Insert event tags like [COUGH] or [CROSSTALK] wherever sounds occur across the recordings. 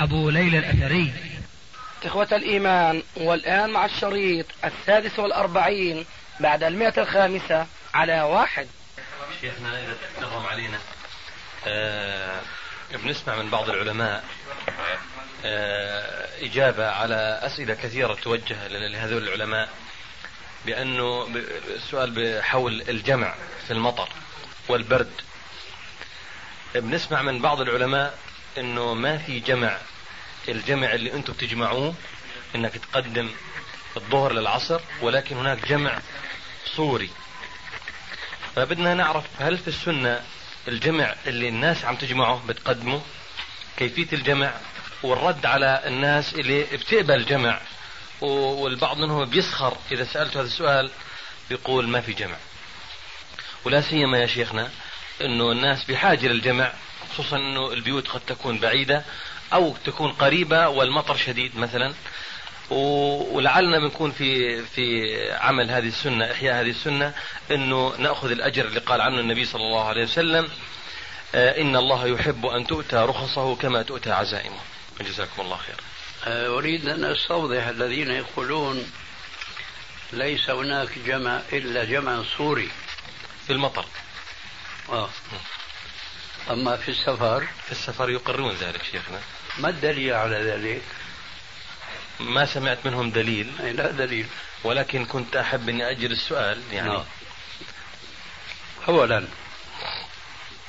أبو ليلى الأثري. إخوة الإيمان والآن مع الشريط السادس والأربعين بعد المئة الخامسة على واحد. شيخنا إذا تكرم علينا. آه بنسمع من بعض العلماء. آه إجابة على أسئلة كثيرة توجه لهذول العلماء بأنه السؤال بحول الجمع في المطر والبرد. بنسمع من بعض العلماء إنه ما في جمع. الجمع اللي أنتم بتجمعوه إنك تقدم الظهر للعصر ولكن هناك جمع صوري. فبدنا نعرف هل في السنة الجمع اللي الناس عم تجمعه بتقدمه كيفية الجمع والرد على الناس اللي بتقبل الجمع والبعض منهم بيسخر إذا سألت هذا السؤال بيقول ما في جمع. ولا سيما يا شيخنا إنه الناس بحاجة للجمع خصوصا إنه البيوت قد تكون بعيدة أو تكون قريبة والمطر شديد مثلا. ولعلنا بنكون في في عمل هذه السنة إحياء هذه السنة أنه نأخذ الأجر اللي قال عنه النبي صلى الله عليه وسلم آه، إن الله يحب أن تؤتى رخصه كما تؤتى عزائمه. جزاكم الله خير آه، أريد أن أستوضح الذين يقولون ليس هناك جمع إلا جمع صوري في المطر. آه. أما في السفر في السفر يقرون ذلك شيخنا. ما الدليل على ذلك؟ ما سمعت منهم دليل. لا دليل. ولكن كنت أحب أني أجل السؤال يعني. نعم. أولا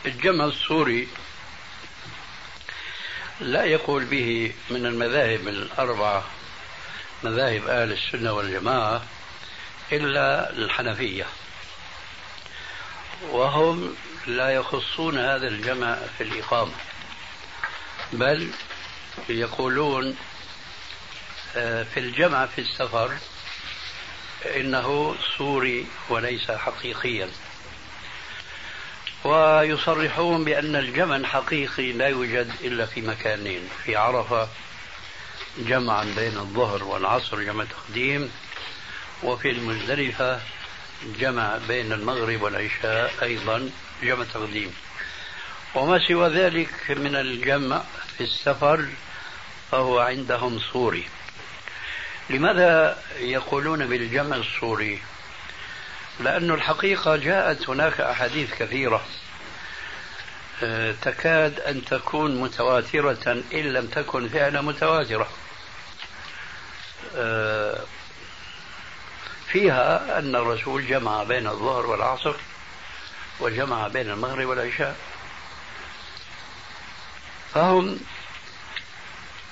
الجمع السوري لا يقول به من المذاهب الأربعة مذاهب أهل السنة والجماعة إلا الحنفية. وهم لا يخصون هذا الجمع في الإقامة بل يقولون آه، في الجمع في السفر إنه صوري وليس حقيقيا. ويصرحون بأن الجمع الحقيقي لا يوجد إلا في مكانين في عرفة جمعا بين الظهر والعصر جمع تقديم وفي المزدلفة جمع بين المغرب والعشاء أيضا. جمع تقديم وما سوى ذلك من الجمع في السفر فهو عندهم صوري لماذا يقولون بالجمع الصوري لأن الحقيقة جاءت هناك أحاديث كثيرة. آه، تكاد أن تكون متواترة إن لم تكن فعلا متواترة. آه، فيها أن الرسول جمع بين الظهر والعصر. وجمع بين المغرب والعشاء. فهم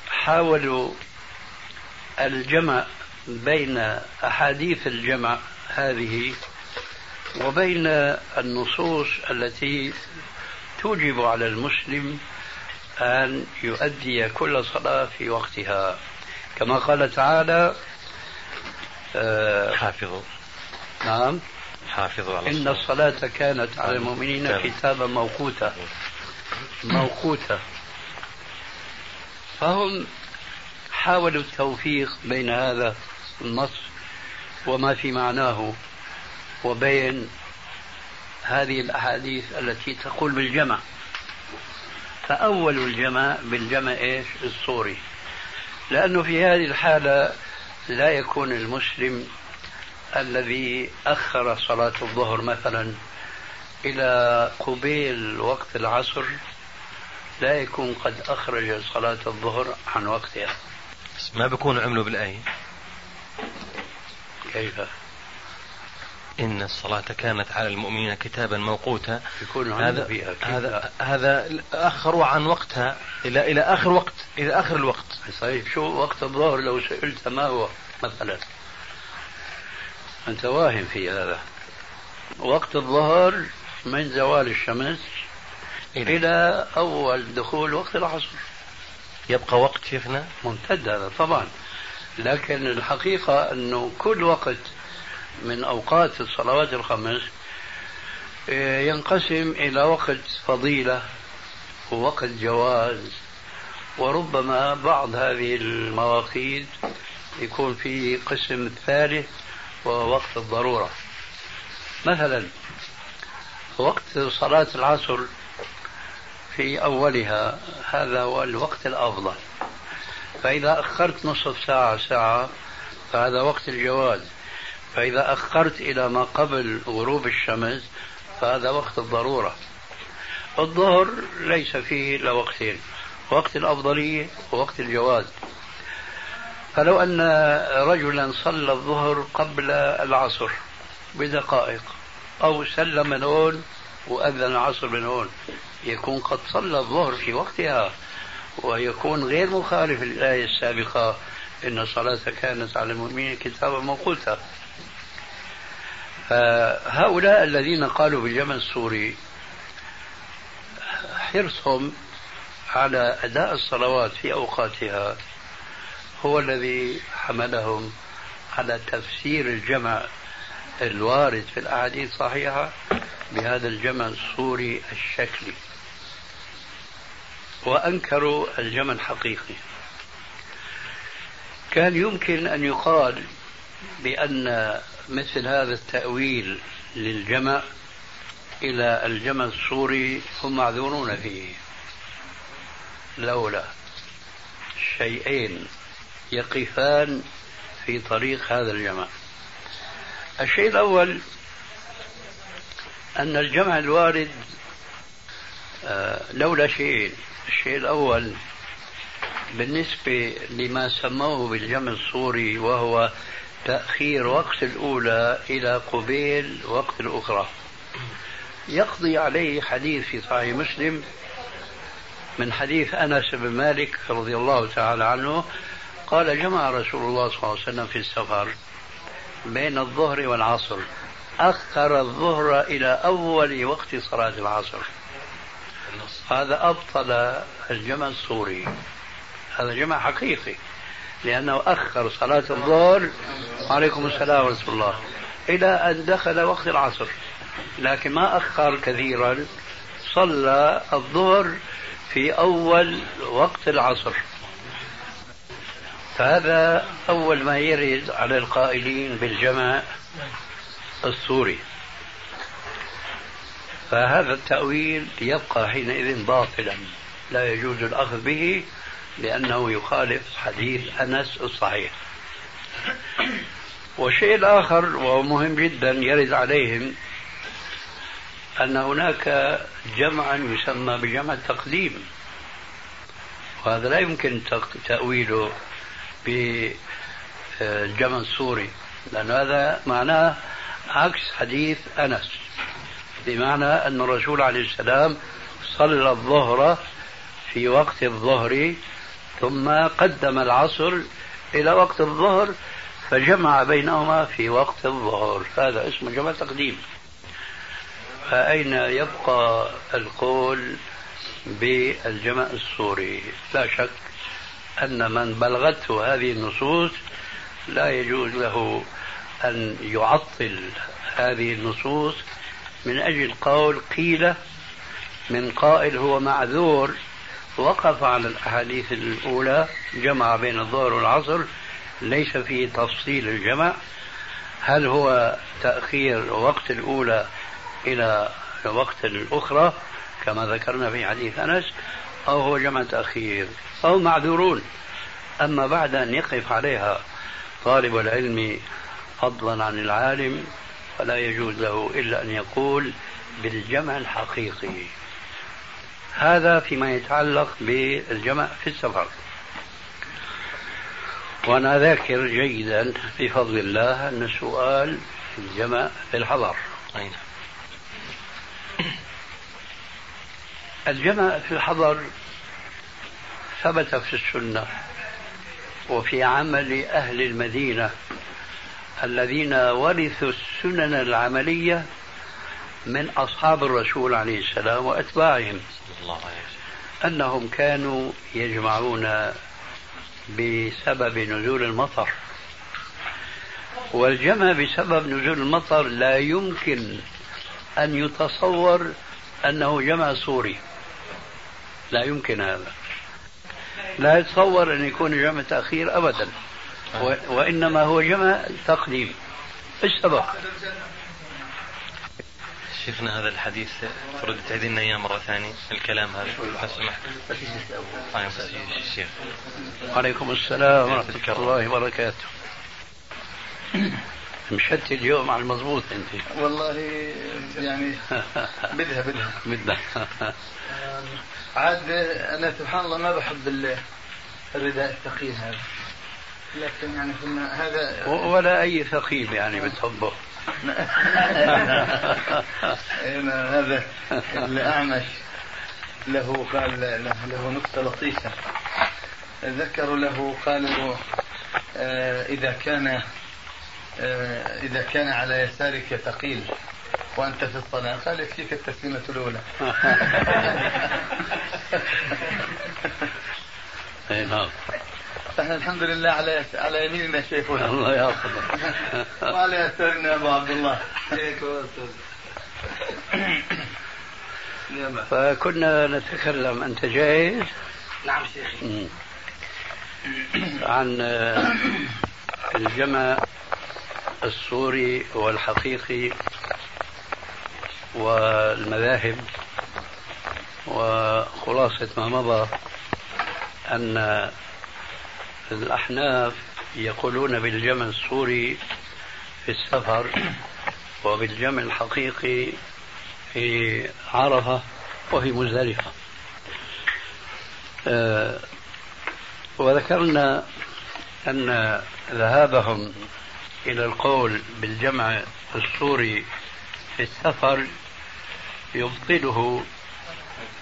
حاولوا الجمع بين أحاديث الجمع هذه وبين النصوص التي توجب على المسلم أن يؤدي كل صلاة في وقتها. كما قال تعالى آه، حافظوا. نعم. حافظوا على إن الصلاة. كانت على المؤمنين كتابا موقوتا. موقوتا. فهم حاولوا التوفيق بين هذا النص وما في معناه وبين هذه الأحاديث التي تقول بالجمع. فأول الجمع بالجمع إيش؟ الصوري. لأنه في هذه الحالة لا يكون المسلم الذي أخر صلاة الظهر مثلا إلى قبيل وقت العصر لا يكون قد أخرج صلاة الظهر عن وقتها. ما بيكونوا عملوا بالآية؟ كيف؟ إن الصلاة كانت على المؤمنين كتابا موقوتا. يكون هذا هذا هذا أخروا عن وقتها إلى إلى آخر وقت إلى آخر الوقت. صحيح. شو وقت الظهر لو سئلت ما هو مثلا؟ أنت واهم في هذا. وقت الظهر من زوال الشمس إلى, إلى أول دخول وقت العصر. يبقى وقت شيخنا ممتد هذا طبعا. لكن الحقيقة أنه كل وقت من أوقات الصلوات الخمس آه، ينقسم إلى وقت فضيلة ووقت جواز. وربما بعض هذه المواقيت يكون في قسم ثالث وهو وقت الضرورة. مثلا وقت صلاة العصر في أولها هذا هو الوقت الأفضل. فإذا أخرت نصف ساعة ساعة فهذا وقت الجواز. فإذا أخرت إلى ما قبل غروب الشمس فهذا وقت الضرورة. الظهر ليس فيه إلا وقتين وقت الأفضلية ووقت الجواز. فلو أن رجلا صلى الظهر قبل العصر بدقائق أو سلم من هون وأذن العصر من هون يكون قد صلى الظهر في وقتها ويكون غير مخالف للآية السابقة إن الصلاة كانت على المؤمنين كتابا موقوتا. فهؤلاء الذين قالوا بالجمع السوري حرصهم على أداء الصلوات في أوقاتها هو الذي حملهم على تفسير الجمع الوارد في الأحاديث الصحيحة بهذا الجمع الصوري الشكلي. وأنكروا الجمع الحقيقي. كان يمكن أن يقال بأن مثل هذا التأويل للجمع إلى الجمع الصوري هم معذورون فيه. لولا شيئين. يقفان في طريق هذا الجمع الشيء الأول أن الجمع الوارد آه، لولا شيئين الشيء الأول بالنسبة لما سموه بالجمع الصوري وهو تأخير وقت الأولى إلى قبيل وقت الأخرى. يقضي عليه حديث في صحيح مسلم من حديث أنس بن مالك رضي الله تعالى عنه قال جمع رسول الله صلى الله عليه وسلم في السفر بين الظهر والعصر. أخر الظهر إلى أول وقت صلاة العصر. هذا أبطل الجمع السوري. هذا جمع حقيقي. لأنه أخر صلاة الظهر. وعليكم السلام ورحمة الله. إلى أن دخل وقت العصر. لكن ما أخر كثيرا. صلى الظهر في أول وقت العصر. فهذا أول ما يرد على القائلين بالجمع السوري. فهذا التأويل يبقى حينئذ باطلا. لا يجوز الأخذ به لأنه يخالف حديث أنس الصحيح. والشيء الآخر وهو مهم جدا يرد عليهم أن هناك جمعا يسمى بجمع التقديم. وهذا لا يمكن تأويله بالجمع السوري. لأن هذا معناه عكس حديث أنس. بمعنى أن الرسول عليه السلام صلى الظهر في وقت الظهر ثم قدم العصر إلى وقت الظهر فجمع بينهما في وقت الظهر. هذا اسمه جمع تقديم. فأين يبقى القول بالجمع السوري؟ لا شك. أن من بلغته هذه النصوص لا يجوز له أن يعطل هذه النصوص من أجل قول قيل من قائل هو معذور وقف على الأحاديث الأولى جمع بين الظهر والعصر ليس فيه تفصيل الجمع. هل هو تأخير وقت الأولى إلى وقت الأخرى؟ كما ذكرنا في حديث أنس. أو هو جمع تأخير أو معذورون. أما بعد أن يقف عليها طالب العلم فضلا عن العالم فلا يجوز له إلا أن يقول بالجمع الحقيقي. هذا فيما يتعلق بالجمع في السفر. وأنا ذاكر جيدا بفضل الله أن السؤال الجمع في الحضر. أين؟ الجمع في الحضر ثبت في السنة وفي عمل أهل المدينة الذين ورثوا السنن العملية من أصحاب الرسول عليه السلام وأتباعهم أنهم كانوا يجمعون بسبب نزول المطر. والجمع بسبب نزول المطر لا يمكن أن يتصور أنه جمع سوري. لا يمكن هذا لا يتصور أن يكون جمع تأخير أبدا وإنما هو جمع تقديم السبب؟ شيخنا هذا الحديث ترد تعيد لنا إياه مرة ثانية الكلام هذا لو سمحت. طيب الشيخ. وعليكم السلام ورحمة الله وبركاته. [COUGHS] مشت اليوم على المضبوط انت. والله يعني بدها بدها. [LAUGHS] بدها. عاد أنا سبحان الله ما بحب الرداء الثقيل هذا. لكن يعني كنا هذا ولا أي ثقيل يعني بتحبه. [LAUGHS] هذا الأعمش له قال له نكتة لطيفة. ذكروا له قالوا آه، إذا كان إذا كان على يسارك ثقيل وأنت في الصلاة قال يكفيك التسليمة الأولى. [LAUGHS] أي نعم. إحنا الحمد لله على على يميننا شيخنا الله يحفظك. [LAUGHS] وعلى يسارنا أبو عبد الله. فكنا نتكلم أنت جاهز؟ نعم شيخي. عن الجمع السوري والحقيقي والمذاهب وخلاصة ما مضى أن الأحناف يقولون بالجمع السوري في السفر وبالجمع الحقيقي في عرفة وفي مزدلفة. أه وذكرنا أن ذهابهم إلى القول بالجمع السوري في السفر يبطله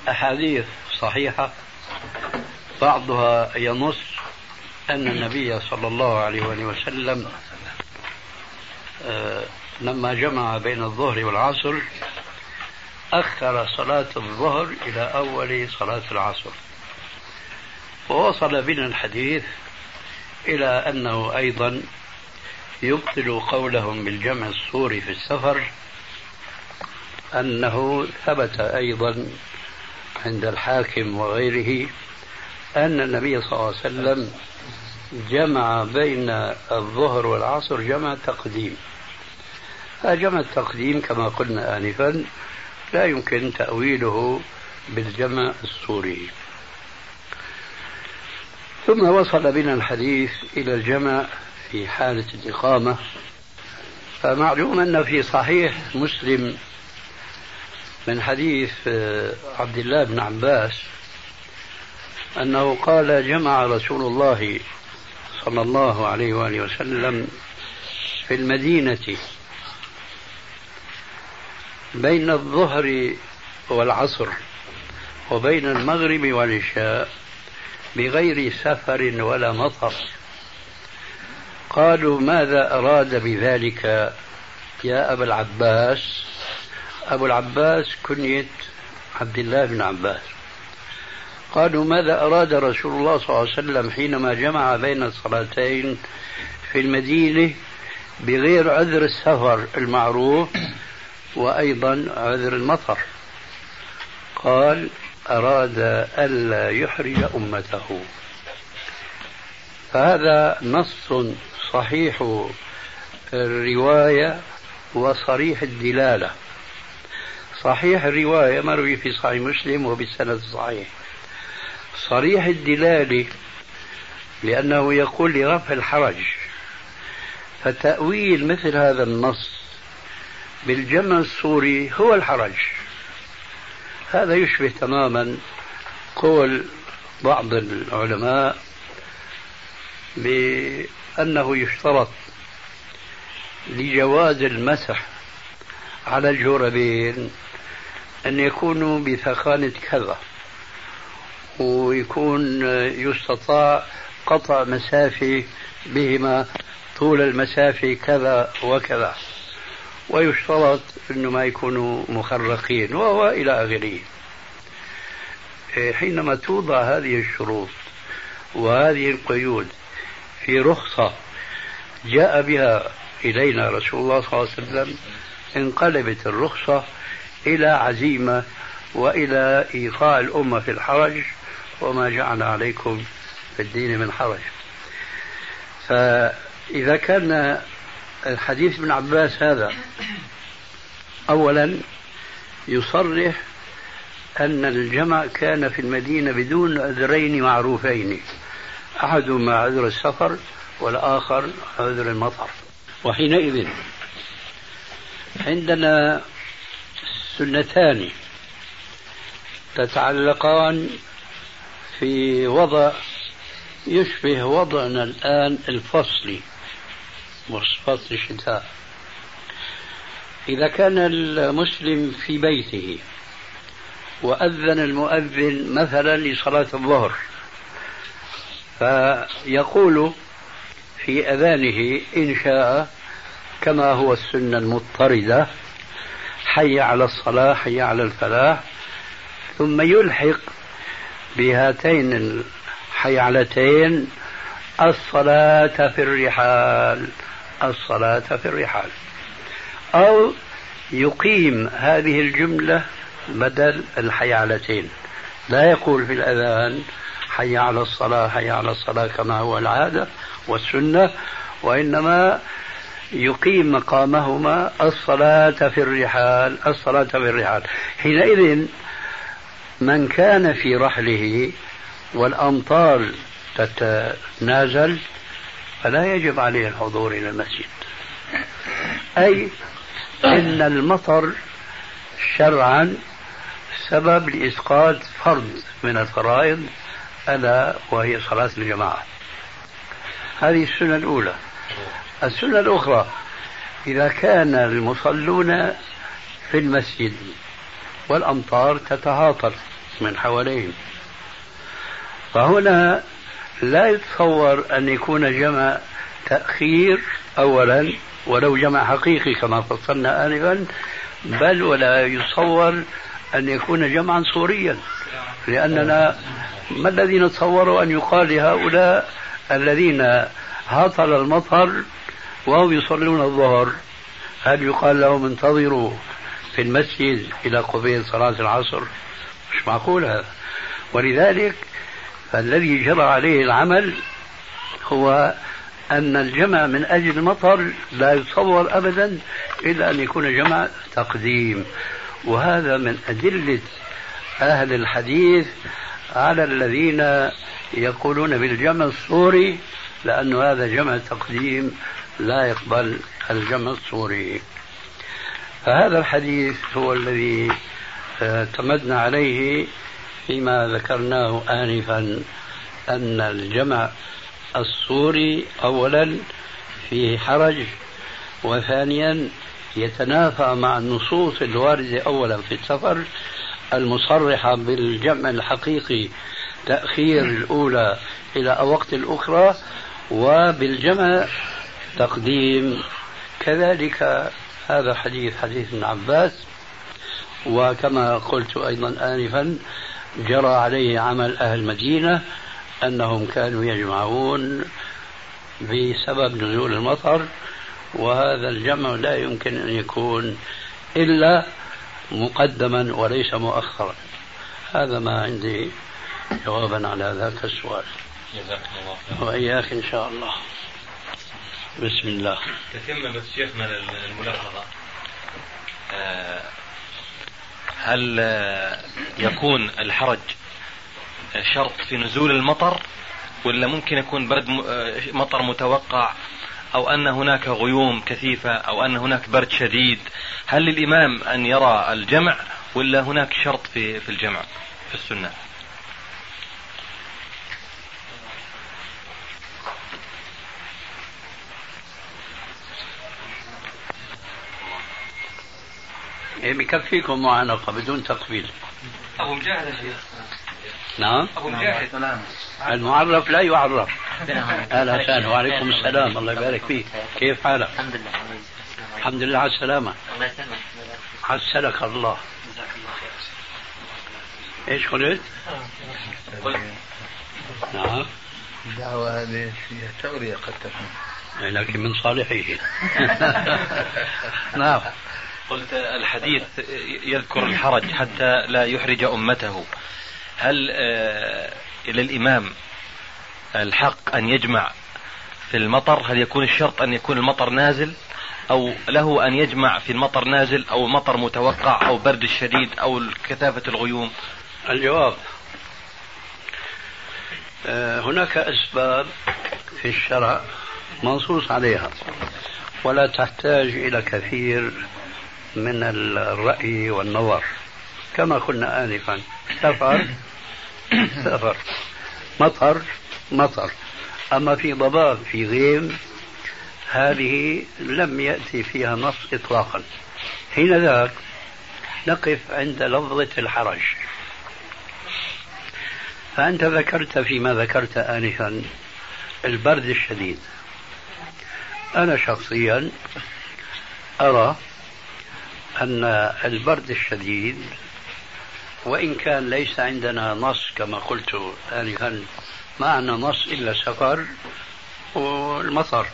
أحاديث صحيحة بعضها ينص أن النبي صلى الله عليه وسلم آه، لما جمع بين الظهر والعصر أخر صلاة الظهر إلى أول صلاة العصر. ووصل بنا الحديث إلى أنه أيضا يبطل قولهم بالجمع السوري في السفر أنه ثبت أيضا عند الحاكم وغيره أن النبي صلى الله عليه وسلم جمع بين الظهر والعصر جمع تقديم. جمع التقديم كما قلنا آنفا لا يمكن تأويله بالجمع السوري ثم وصل بنا الحديث إلى الجمع في حالة الإقامة فمعلوم أن في صحيح مسلم من حديث عبد الله بن عباس أنه قال جمع رسول الله صلى الله عليه وآله وسلم في المدينة بين الظهر والعصر وبين المغرب والعشاء بغير سفر ولا مطر. قالوا ماذا أراد بذلك يا أبا العباس؟ أبو العباس كنية عبد الله بن عباس. قالوا ماذا أراد رسول الله صلى الله عليه وسلم حينما جمع بين الصلاتين في المدينة بغير عذر السفر المعروف وأيضا عذر المطر؟ قال أراد ألا يحرج أمته. فهذا نص صحيح الرواية وصريح الدلالة. صحيح الرواية مروي في صحيح مسلم وبالسند الصحيح صريح الدلالة لأنه يقول لرفع الحرج فتأويل مثل هذا النص بالجمع السوري هو الحرج. هذا يشبه تماما قول بعض العلماء بأنه يشترط لجواز المسح على الجوربين أن يكونوا بثخانة كذا ويكون يستطاع قطع مسافة بهما طول المسافة كذا وكذا ويشترط أنه ما يكونوا مخرقين وهو إلى آخره. حينما توضع هذه الشروط وهذه القيود في رخصة جاء بها إلينا رسول الله صلى الله عليه وسلم انقلبت الرخصة إلى عزيمة وإلى إيقاع الأمة في الحرج وما جعل عليكم في الدين من حرج. فإذا كان الحديث ابن عباس هذا أولا يصرح أن الجمع كان في المدينة بدون عذرين معروفين. أحدهما عذر السفر والآخر عذر المطر. وحينئذ عندنا سنتان تتعلقان في وضع يشبه وضعنا الآن الفصلي فصل الشتاء. إذا كان المسلم في بيته وأذن المؤذن مثلا لصلاة الظهر فيقول في أذانه إن شاء كما هو السنة المضطردة حي على الصلاة حي على الفلاح ثم يلحق بهاتين الحيعلتين الصلاة في الرحال الصلاة في الرحال. أو يقيم هذه الجملة بدل الحيعلتين. لا يقول في الأذان حي على الصلاة حي على الصلاة كما هو العادة والسنة وإنما يقيم مقامهما الصلاة في الرحال الصلاة في الرحال. حينئذ من كان في رحله والأمطار تتنازل فلا يجب عليه الحضور إلى المسجد. أي إن المطر شرعا سبب لإسقاط فرض من الفرائض ألا وهي صلاة الجماعة. هذه السنة الأولى. السنة الأخرى إذا كان المصلون في المسجد والأمطار تتهاطل من حواليهم فهنا لا يتصور أن يكون جمع تأخير أولا ولو جمع حقيقي كما فصلنا آنفا بل ولا يتصور أن يكون جمعا صوريا. لأننا ما الذي نتصور أن يقال لهؤلاء الذين هطل المطر وهم يصلون الظهر؟ هل يقال لهم انتظروا في المسجد إلى قبيل صلاة العصر؟ مش معقول هذا. ولذلك فالذي جرى عليه العمل هو أن الجمع من أجل المطر لا يتصور أبدا إلا أن يكون جمع تقديم. وهذا من أدلة أهل الحديث على الذين يقولون بالجمع الصوري لأن هذا جمع تقديم لا يقبل الجمع الصوري. فهذا الحديث هو الذي اعتمدنا عليه فيما ذكرناه آنفا أن الجمع الصوري أولا فيه حرج وثانيا يتنافى مع النصوص الواردة أولا في السفر المصرحة بالجمع الحقيقي تأخير الأولى إلى وقت الأخرى وبالجمع تقديم. كذلك هذا حديث حديث ابن عباس وكما قلت أيضا آنفا جرى عليه عمل أهل المدينة أنهم كانوا يجمعون بسبب نزول المطر وهذا الجمع لا يمكن أن يكون إلا مقدما وليس مؤخرا. هذا ما عندي جوابا على ذاك السؤال. جزاكم الله وإياك إن شاء الله. بسم الله. تتم بس شيخنا الملاحظة. آه، هل يكون الحرج شرط في نزول المطر ولا ممكن يكون برد آه، مطر متوقع أو أن هناك غيوم كثيفة أو أن هناك برد شديد هل للإمام أن يرى الجمع ولا هناك شرط في في الجمع في السنة؟ إيه بكفيكم معانقة بدون تقبيل. أبو مجاهد شيخ. نعم. أبو مجاهد المعرف لا يعرف. أهلا وسهلا. وعليكم السلام. الله يبارك فيك. كيف حالك؟ الحمد لله. الحمد لله. على السلامة. الله يسلمك. حسنك الله. جزاك الله خير إيش قلت؟ قلت نعم. الدعوة هذه فيها تورية قد تكون. لكن من صالحه. [LAUGHS] نعم. قلت الحديث يذكر الحرج حتى لا يحرج أمته. هل آه، للإمام الحق أن يجمع في المطر؟ هل يكون الشرط أن يكون المطر نازل؟ أو له أن يجمع في المطر نازل أو مطر متوقع أو برد الشديد أو كثافة الغيوم؟ الجواب آه، هناك أسباب في الشرع منصوص عليها ولا تحتاج إلى كثير من الرأي والنظر كما قلنا آنفا. سفر [COUGHS] سفر. مطر مطر. أما في ضباب في غيم هذه لم يأتي فيها نص إطلاقا. حين ذاك نقف عند لفظة الحرج. فأنت ذكرت فيما ذكرت آنفا البرد الشديد. أنا شخصيا أرى أن البرد الشديد وإن كان ليس عندنا نص كما قلت آنفا ما عندنا نص إلا السفر والمطر.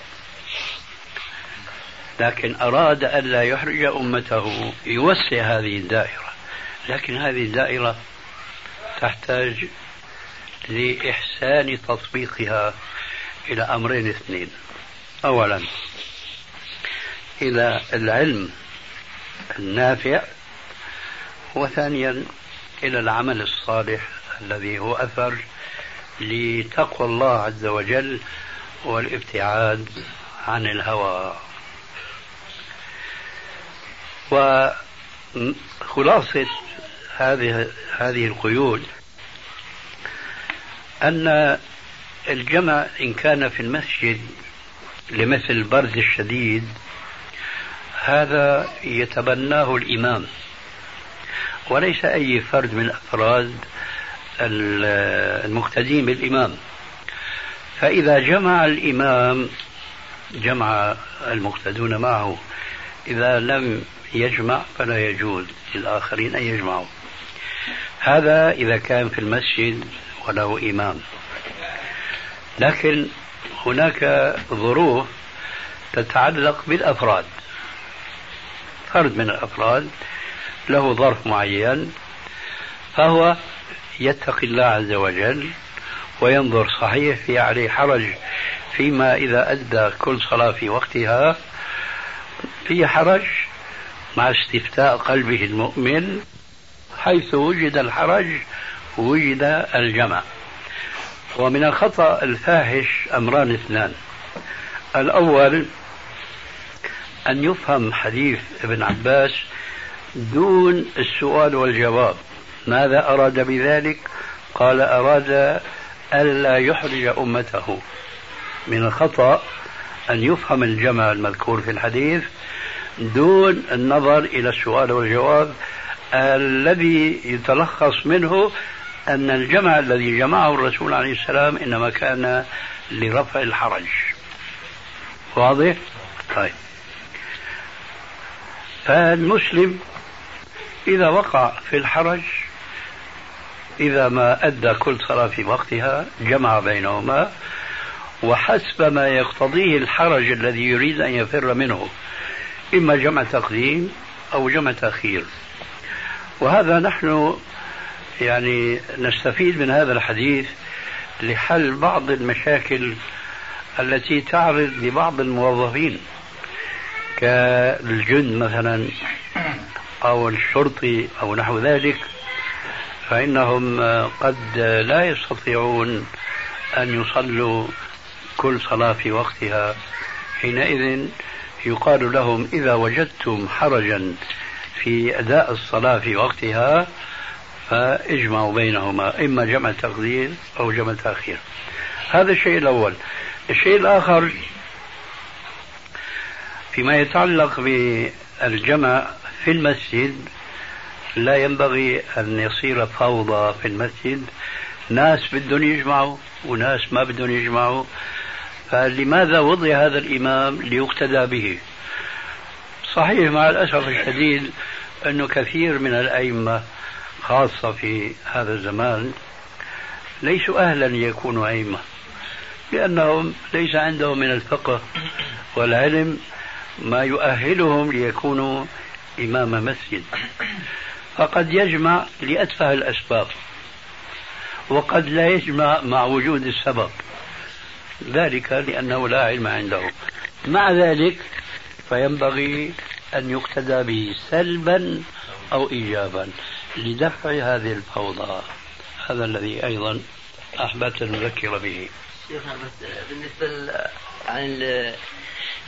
لكن أراد ألا يحرج أمته يوسع هذه الدائرة. لكن هذه الدائرة تحتاج لإحسان تطبيقها إلى أمرين اثنين. أولا إلى العلم النافع وثانيا إلى العمل الصالح الذي هو أثر لتقوى الله عز وجل والابتعاد عن الهوى. وخلاصة هذه هذه القيود أن الجمع إن كان في المسجد لمثل البرد الشديد هذا يتبناه الإمام. وليس أي فرد من أفراد المقتدين بالإمام. فإذا جمع الإمام جمع المقتدون معه إذا لم يجمع فلا يجوز للآخرين أن يجمعوا. هذا إذا كان في المسجد وله إمام. لكن هناك ظروف تتعلق بالأفراد. فرد من الأفراد له ظرف معين فهو يتقي الله عز وجل وينظر صحيح في عليه حرج فيما إذا أدى كل صلاة في وقتها في حرج مع استفتاء قلبه المؤمن حيث وجد الحرج وجد الجمع. ومن الخطأ الفاحش أمران اثنان. الأول أن يفهم حديث ابن عباس دون السؤال والجواب. ماذا أراد بذلك؟ قال أراد ألا يحرج أمته. من الخطأ أن يفهم الجمع المذكور في الحديث دون النظر إلى السؤال والجواب الذي يتلخص منه أن الجمع الذي جمعه الرسول عليه السلام إنما كان لرفع الحرج. واضح؟ طيب. فالمسلم إذا وقع في الحرج إذا ما أدى كل صلاة في وقتها جمع بينهما وحسب ما يقتضيه الحرج الذي يريد أن يفر منه إما جمع تقديم أو جمع تأخير. وهذا نحن يعني نستفيد من هذا الحديث لحل بعض المشاكل التي تعرض لبعض الموظفين كالجند مثلا. أو الشرطي أو نحو ذلك فإنهم قد لا يستطيعون أن يصلوا كل صلاة في وقتها. حينئذ يقال لهم إذا وجدتم حرجا في أداء الصلاة في وقتها فاجمعوا بينهما إما جمع تقدير أو جمع تأخير. هذا الشيء الأول. الشيء الآخر فيما يتعلق بالجمع في المسجد لا ينبغي أن يصير فوضى في المسجد. ناس بدهم يجمعوا وناس ما بدهم يجمعوا. فلماذا وضع هذا الإمام ليقتدى به؟ صحيح مع الأسف الشديد أنه كثير من الأئمة خاصة في هذا الزمان ليسوا أهلا ليكونوا أئمة لأنهم ليس عندهم من الفقه والعلم ما يؤهلهم ليكونوا إمام مسجد. فقد يجمع لأتفه الأسباب وقد لا يجمع مع وجود السبب. ذلك لأنه لا علم عنده. مع ذلك فينبغي أن يقتدى به سلبا أو إيجابا لدفع هذه الفوضى. هذا الذي أيضا أحببت أن نذكر به. شيخنا بس بالنسبة عن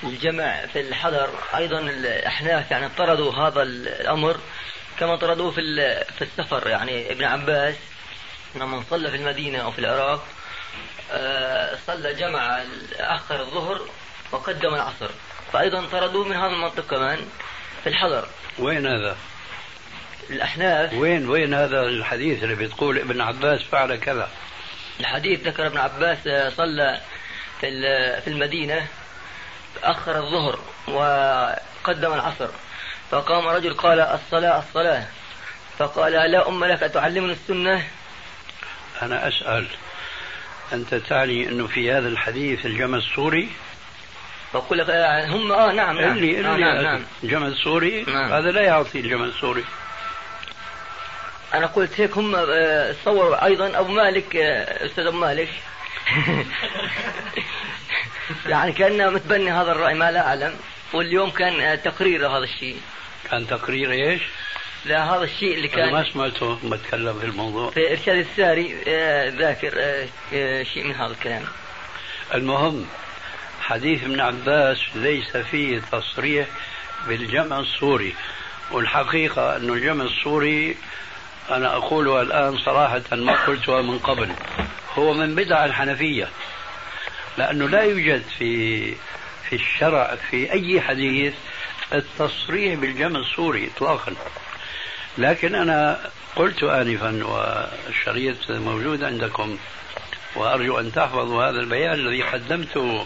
الجمع في الحضر أيضا الأحناف يعني طردوا هذا الأمر كما طردوه في في السفر. يعني ابن عباس لما صلى في المدينة أو في العراق آه، صلى جمع أخر الظهر وقدم العصر. فأيضا طردوه من هذا المنطق كمان في الحضر وين هذا؟ الأحناف. وين وين هذا الحديث اللي بتقول ابن عباس فعل كذا؟ الحديث ذكر ابن عباس آه، صلى في في المدينة. أخر الظهر وقدم العصر. فقام رجل قال الصلاة الصلاة. فقال لا أم لك أتعلمني السنة؟ أنا أسأل أنت تعني أنه في هذا الحديث الجمع السوري؟ فأقول لك آه، هم آه نعم نعم. اللي اللي نعم, نعم, نعم. الجمع السوري نعم. هذا لا يعطي الجمع السوري. أنا قلت هيك هم آه، صوروا أيضا. أبو مالك آه، أستاذ أبو مالك. [LAUGHS] يعني كان متبني هذا الرأي ما لا أعلم. واليوم كان تقرير هذا الشيء. كان تقرير إيش؟ لا هذا الشيء اللي كان ما سمعته بتكلم في الموضوع. في إرشاد الساري آه، ذاكر آه، آه، شيء من هذا الكلام. المهم حديث ابن عباس ليس فيه تصريح بالجمع السوري والحقيقة أن الجمع السوري أنا أقولها الآن صراحة ما قلتها من قبل. هو من بدع الحنفية لأنه لا يوجد في في الشرع في أي حديث التصريح بالجمع السوري إطلاقا. لكن أنا قلت آنفا والشريط موجود عندكم وأرجو أن تحفظوا هذا البيان الذي قدمته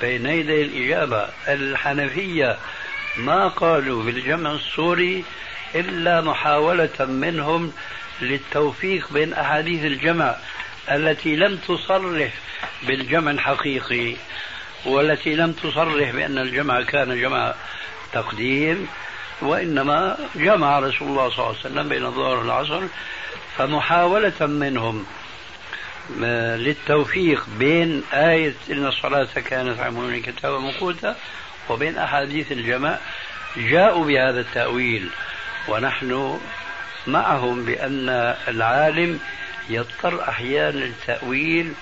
بين يدي الإجابة. الحنفية ما قالوا بالجمع السوري إلا محاولة منهم للتوفيق بين أحاديث الجمع التي لم تصرح بالجمع الحقيقي والتي لم تصرح بأن الجمع كان جمع تقديم وإنما جمع رسول الله صلى الله عليه وسلم بين الظهر والعصر. فمحاولة منهم للتوفيق بين آية إن الصلاة كانت عموما كتابا موقوتا وبين أحاديث الجمع جاءوا بهذا التأويل. ونحن معهم بأن العالم يضطر أحيانا للتأويل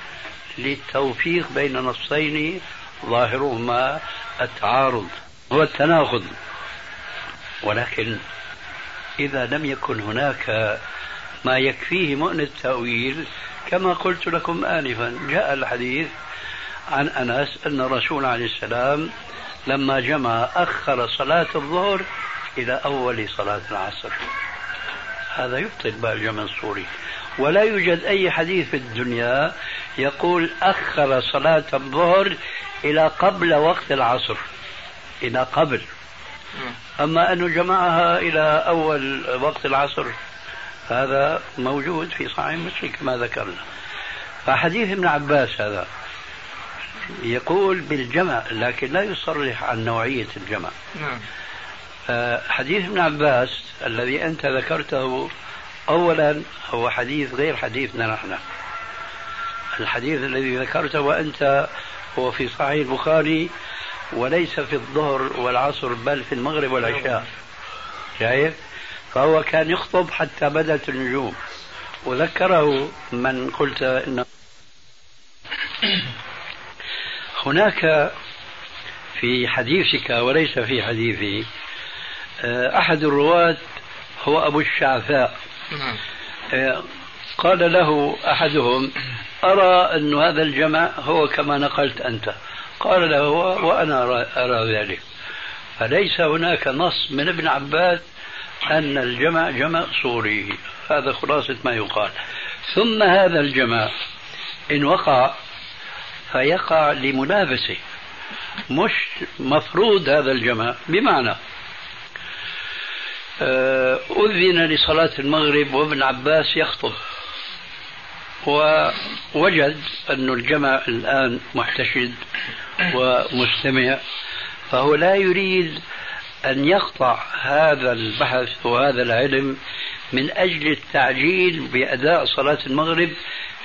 للتوفيق بين نصين ظاهرهما التعارض هو التناقض. ولكن إذا لم يكن هناك ما يكفيه مؤن التأويل كما قلت لكم آنفا جاء الحديث عن أنس أن الرسول عليه السلام لما جمع أخر صلاة الظهر إلى أول صلاة العصر. هذا يبطل بقى الجمع السوري ولا يوجد أي حديث في الدنيا يقول أخر صلاة الظهر إلى قبل وقت العصر. إلى قبل. أما أنه جمعها إلى أول وقت العصر هذا موجود في صحيح مسلم كما ذكرنا. فحديث ابن عباس هذا يقول بالجمع لكن لا يصرح عن نوعية الجمع. نعم. حديث ابن عباس الذي أنت ذكرته أولا هو حديث غير حديثنا نحن. الحديث الذي ذكرته وأنت هو في صحيح البخاري وليس في الظهر والعصر بل في المغرب والعشاء. شايف؟ فهو كان يخطب حتى بدت النجوم. وذكره من قلت إنه هناك في حديثك وليس في حديثي آه، أحد الرواة هو أبو الشعثاء نعم. آه، قال له أحدهم أرى أن هذا الجمع هو كما نقلت أنت. قال له وأنا أرى ذلك. فليس هناك نص من ابن عباس أن الجمع جمع صوري. هذا خلاصة ما يقال. ثم هذا الجمع إن وقع فيقع لملابسه مش مفروض هذا الجمع. بمعنى أذن لصلاة المغرب وابن عباس يخطب. ووجد أن الجمع الآن محتشد ومستمع فهو لا يريد أن يقطع هذا البحث وهذا العلم من أجل التعجيل بأداء صلاة المغرب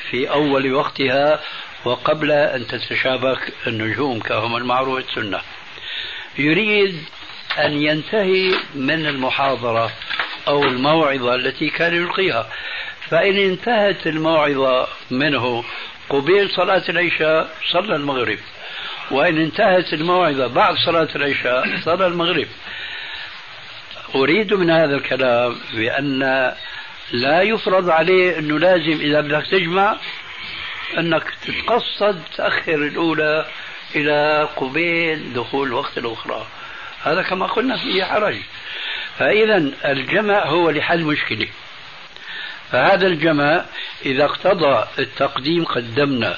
في أول وقتها وقبل أن تتشابك النجوم كما المعروف السنة. يريد أن ينتهي من المحاضرة أو الموعظة التي كان يلقيها. فإن انتهت الموعظة منه قبيل صلاة العشاء صلى المغرب. وإن انتهت الموعظة بعد صلاة العشاء صلى المغرب. أريد من هذا الكلام بأن لا يفرض عليه أنه لازم إذا بدك تجمع أنك تتقصد تأخر الأولى إلى قبيل دخول الوقت الأخرى. هذا كما قلنا فيه حرج. فإذا الجمع هو لحل مشكلة. فهذا الجمع إذا اقتضى التقديم قدمنا.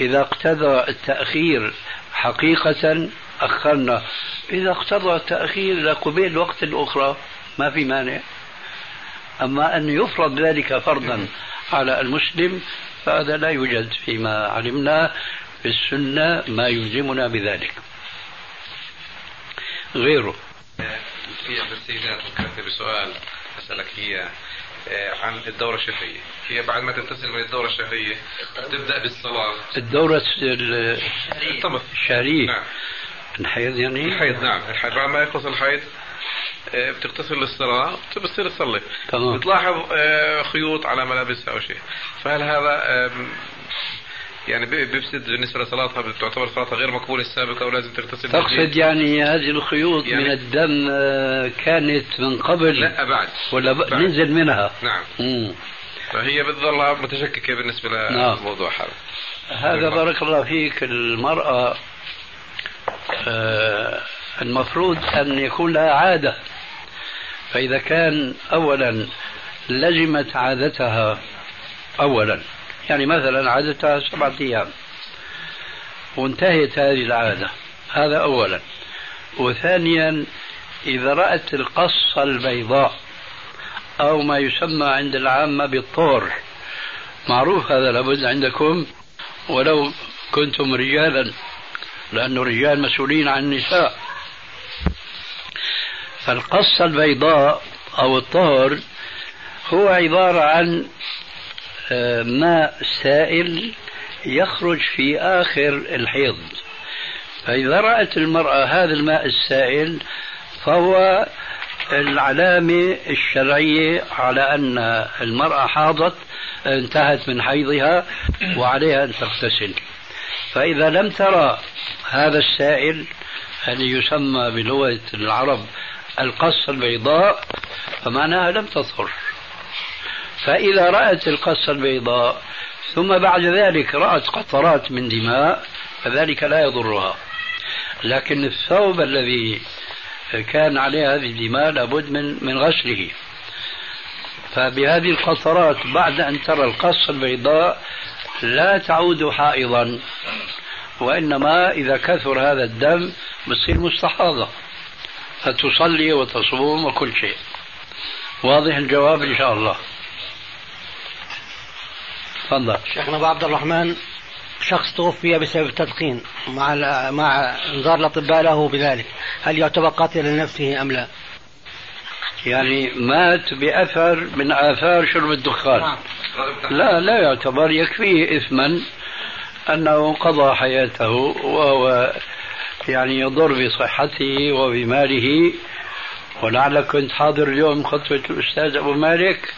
إذا اقتضى التأخير حقيقة أخرنا. إذا اقتضى التأخير إلى قبيل الوقت الأخرى ما في مانع. أما أن يفرض ذلك فرضا على المسلم فهذا لا يوجد فيما علمنا في السنة ما يلزمنا بذلك. غيره. في السيدات فكرت بسؤال أسألك هي آه، عن الدورة الشهرية. هي بعد ما تنتسل من الدورة الشهرية تبدأ بالصلاة. الدورة الطمث الشهرية. نعم. الحيض يعني؟ الحيض نعم. الحيض. بعد ما يخلص الحيض آه، بتغتسل للصلاة بتصير تصلي. تمام. بتلاحظ آه، خيوط على ملابسها أو شيء. فهل هذا يعني بي- بيفسد بالنسبة لصلاتها بتعتبر صلاتها غير مقبولة السابقة ولازم تغتسل تقصد؟ يعني هذه الخيوط يعني- من الدم آه، كانت من قبل لا بعد ولا ب... بعد. ننزل منها نعم مم. فهي بتظل متشككة بالنسبة نعم. للموضوع هذا هذا بارك الله فيك المرأة آه، المفروض أن يكون لها عادة فإذا كان أولا لزمت عادتها أولا يعني مثلا عادتها سبعة أيام. وانتهت هذه العادة. هذا أولا. وثانيا إذا رأت القصة البيضاء أو ما يسمى عند العامة بالطور معروف هذا لابد عندكم؟ ولو كنتم رجالا لأن الرجال مسؤولين عن النساء. فالقصة البيضاء أو الطهر هو عبارة عن ماء سائل يخرج في آخر الحيض. فإذا رأت المرأة هذا الماء السائل فهو العلامة الشرعية على أن المرأة حاضت انتهت من حيضها وعليها أن تغتسل. فإذا لم ترى هذا السائل الذي يسمى بلغة العرب القصة البيضاء فمعناها لم تطهر. فإذا رأت القصة البيضاء ثم بعد ذلك رأت قطرات من دماء فذلك لا يضرها. لكن الثوب الذي كان عليه هذه الدماء لابد من من غسله. فبهذه القطرات بعد أن ترى القصة البيضاء لا تعود حائضا وإنما إذا كثر هذا الدم بتصير مستحاضة فتصلي وتصوم وكل شيء. واضح الجواب إن شاء الله. تفضل. شيخنا أبو عبد الرحمن شخص توفي بسبب التدخين مع مع إنذار الأطباء له بذلك. هل يعتبر قاتلا لنفسه أم لا؟ يعني مات بأثر من آثار شرب الدخان. نعم. لا لا يعتبر يكفيه إثما أنه قضى حياته وهو يعني يضر بصحته وبماله. ولعلك كنت حاضر اليوم خطبة الأستاذ أبو مالك.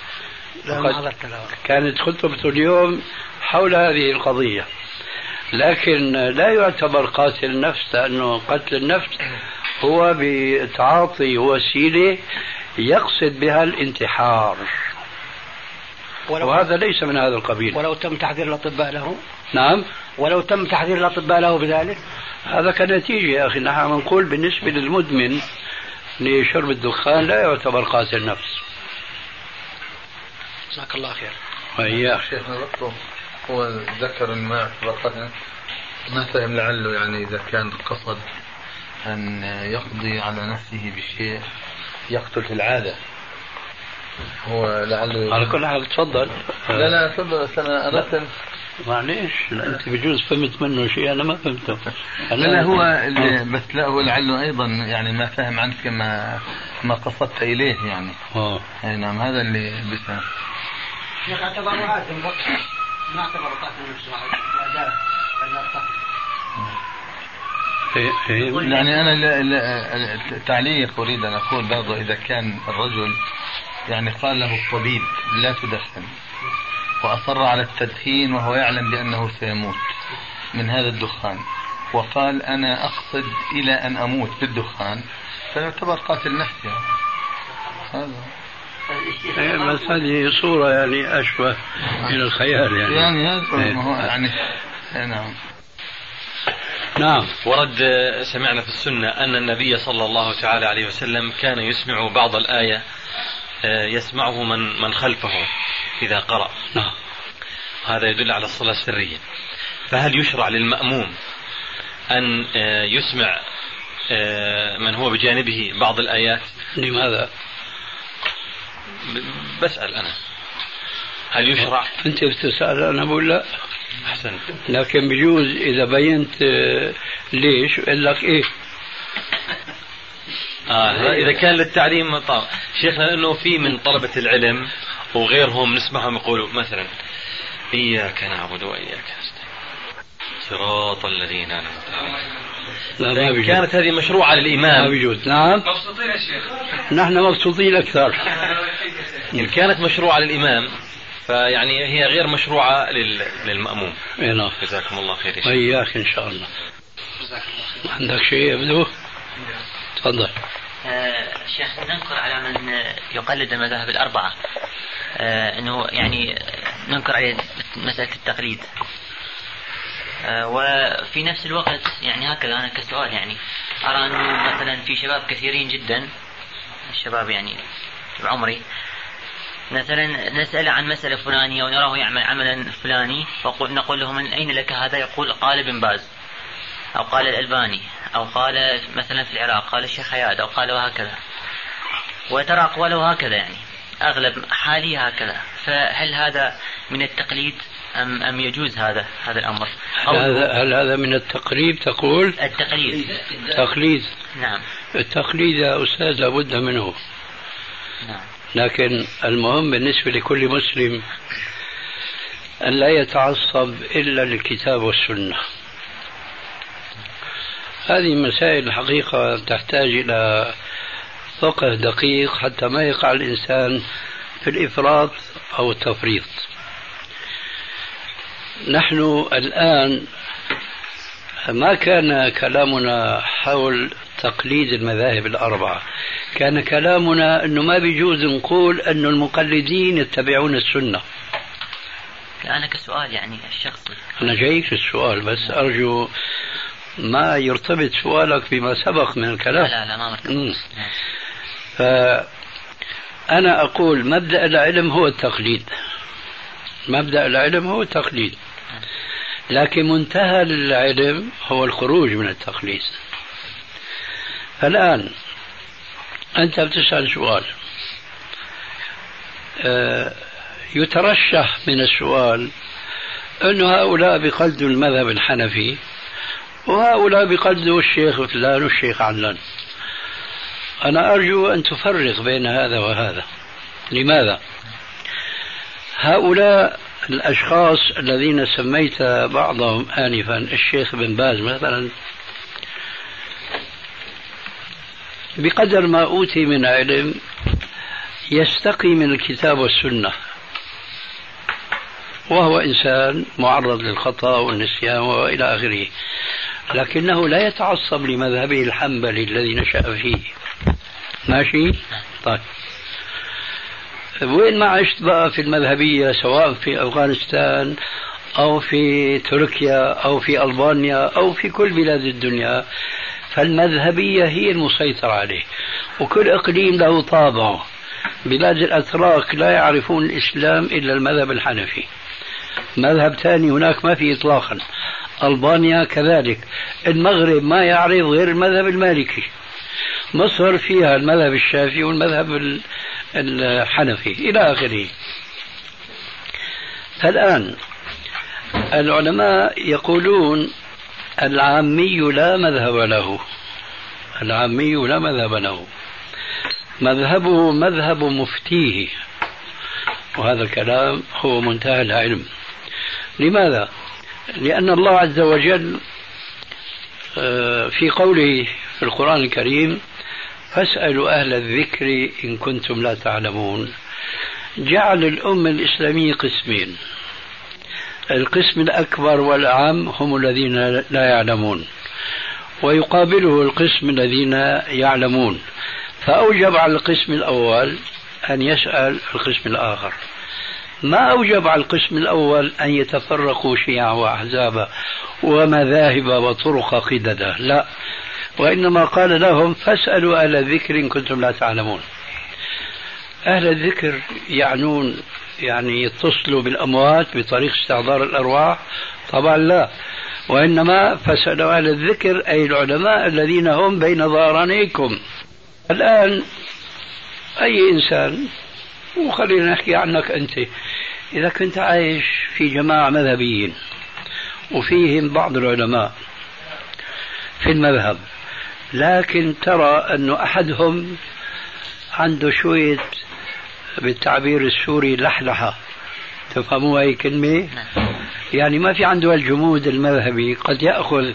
كانت خطبته اليوم حول هذه القضية. لكن لا يعتبر قاتل النفس لأنه قتل النفس هو بتعاطي وسيلة يقصد بها الانتحار. ولو, وهذا ليس من هذا القبيل. ولو تم تحذير الأطباء له؟ نعم. ولو تم تحذير الأطباء له بذلك؟ هذا كنتيجة يا أخي. نحن نقول بالنسبة للمدمن لشرب الدخان لا يعتبر قاتل نفس. جزاك الله خير. وإياك. شيخنا برضه هو ذكر الماء فقط ما فهم لعله يعني إذا كان قصد أن يقضي على نفسه بشيء يقتل في العادة. هو لعله على كل حال تفضل. لا لا تفضل بس أنا أردت معليش أنت بجوز فهمت منه شيء أنا ما فهمته. لا لا هو اللي بس لا هو لعله أيضا يعني ما فهم عنك ما ما قصدت إليه يعني. آه. أي نعم هذا اللي بس شيخ اعتبره عازم ما اعتبره قاتل نفسه إيه، إيه. يعني أنا التعليق أريد أن أقول برضه إذا كان الرجل يعني قال له الطبيب لا تدخن وأصر على التدخين وهو يعلم بأنه سيموت من هذا الدخان وقال أنا أقصد إلى أن أموت بالدخان فيعتبر قاتل نفسي. هذا. بس هذه صورة يعني أشبه من الخيال يعني. يعني هذا إيه. ما هو يعني إيه نعم. نعم. ورد سمعنا في السنة أن النبي صلى الله تعالى عليه وسلم كان يسمع بعض الآية آه، يسمعه من من خلفه إذا قرأ. نعم. هذا يدل على الصلاة السرية. فهل يشرع للمأموم أن آه، يسمع آه، من هو بجانبه بعض الآيات؟ لماذا؟ بسأل أنا. هل يشرع؟ أنت بتسأل أنا بقول لا. أحسنت. لكن بجوز إذا بينت آه، ليش؟ يقول لك إيه؟ آه إذا كان للتعليم طبعا شيخنا لأنه في من طلبة العلم وغيرهم نسمعهم يقولوا مثلا إياك نعبد وإياك نستعين. صراط الذين أنعمت عليهم. لا ما بجوز كانت هذه مشروعة ما للإمام بجوز نعم. مبسوطين يا شيخ. نحن مبسوطين أكثر. إن كانت مشروعة للإمام فيعني هي غير مشروعة لل... للمأموم. إيه نعم. جزاكم الله خير يا شيخ. وإياك إن شاء الله. عندك شيء يبدو تفضل. آه، شيخ ننكر على من يقلد المذاهب الأربعة. آه، أنه يعني ننكر عليه مسألة التقليد. وفي نفس الوقت يعني هكذا أنا كسؤال يعني أرى أنه مثلا في شباب كثيرين جدا الشباب يعني بعمري مثلا نسأل عن مسألة فلانية ونراه يعمل عملا فلاني فنقول له من أين لك هذا؟ يقول قال ابن باز أو قال الألباني أو قال مثلا في العراق قال الشيخ حياد أو قال وهكذا. وترى أقواله هكذا يعني أغلب حالي هكذا. فهل هذا من التقليد؟ أم أم يجوز هذا هذا الأمر؟ هل هذا هل هذا من التقريب تقول؟ التقليد. تقليد. نعم. التقليد يا أستاذ لابد منه. نعم. لكن المهم بالنسبة لكل مسلم أن لا يتعصب إلا للكتاب والسنة. هذه مسائل الحقيقة تحتاج إلى فقه دقيق حتى ما يقع الإنسان في الإفراط أو التفريط. نحن الآن ما كان كلامنا حول تقليد المذاهب الأربعة. كان كلامنا أنه ما بيجوز نقول أن المقلدين يتبعون السنة. أنا كسؤال يعني الشخصي. أنا جايك السؤال بس أرجو ما يرتبط سؤالك بما سبق من لا الكلام. لا لا ما مرتبط. نعم. فأنا أقول مبدأ العلم هو التقليد. مبدأ العلم هو التقليد. لكن منتهى العلم هو الخروج من التقليد. فالآن أنت بتسأل سؤال. آه، يترشح من السؤال أن هؤلاء بقلدوا المذهب الحنفي وهؤلاء بقلدوا الشيخ فلان والشيخ علان. أنا أرجو أن تفرق بين هذا وهذا. لماذا؟ هؤلاء الأشخاص الذين سميت بعضهم آنفا الشيخ بن باز مثلا. بقدر ما أوتي من علم يستقي من الكتاب والسنة. وهو إنسان معرض للخطأ والنسيان وإلى آخره. لكنه لا يتعصب لمذهبه الحنبلي الذي نشأ فيه. ماشي؟ طيب. وين ما عشت بقى في المذهبية سواء في أفغانستان أو في تركيا أو في ألبانيا أو في كل بلاد الدنيا فالمذهبية هي المسيطرة عليه وكل إقليم له طابعه. بلاد الأتراك لا يعرفون الإسلام إلا المذهب الحنفي. مذهب ثاني هناك ما في إطلاقا. ألبانيا كذلك. المغرب ما يعرف غير المذهب المالكي. مصر فيها المذهب الشافعي والمذهب الحنفي إلى آخره. فالآن العلماء يقولون العامي لا مذهب له. العامي لا مذهب له. مذهبه مذهب مفتيه. وهذا الكلام هو منتهى العلم. لماذا؟ لأن الله عز وجل آه، في قوله في القرآن الكريم فاسألوا أهل الذكر إن كنتم لا تعلمون. جعل الأمة الإسلامية قسمين. القسم الأكبر والأعم هم الذين لا يعلمون. ويقابله القسم الذين يعلمون. فأوجب على القسم الأول أن يسأل القسم الآخر. ما أوجب على القسم الأول أن يتفرقوا شيعا وأحزابا ومذاهب وطرق قددا لا. وإنما قال لهم فاسألوا أهل الذكر إن كنتم لا تعلمون. أهل الذكر يعنون يعني يتصلوا بالأموات بطريق استحضار الأرواح؟ طبعا لا. وإنما فاسألوا أهل الذكر أي العلماء الذين هم بين ظهرانيكم. الآن أي إنسان وخلينا نحكي عنك أنت إذا كنت عايش في جماعة مذهبيين وفيهم بعض العلماء في المذهب لكن ترى أن أحدهم عنده شوية بالتعبير السوري لحلحة. تفهموا هاي كلمة؟ يعني ما في عنده الجمود المذهبي. قد يأخذ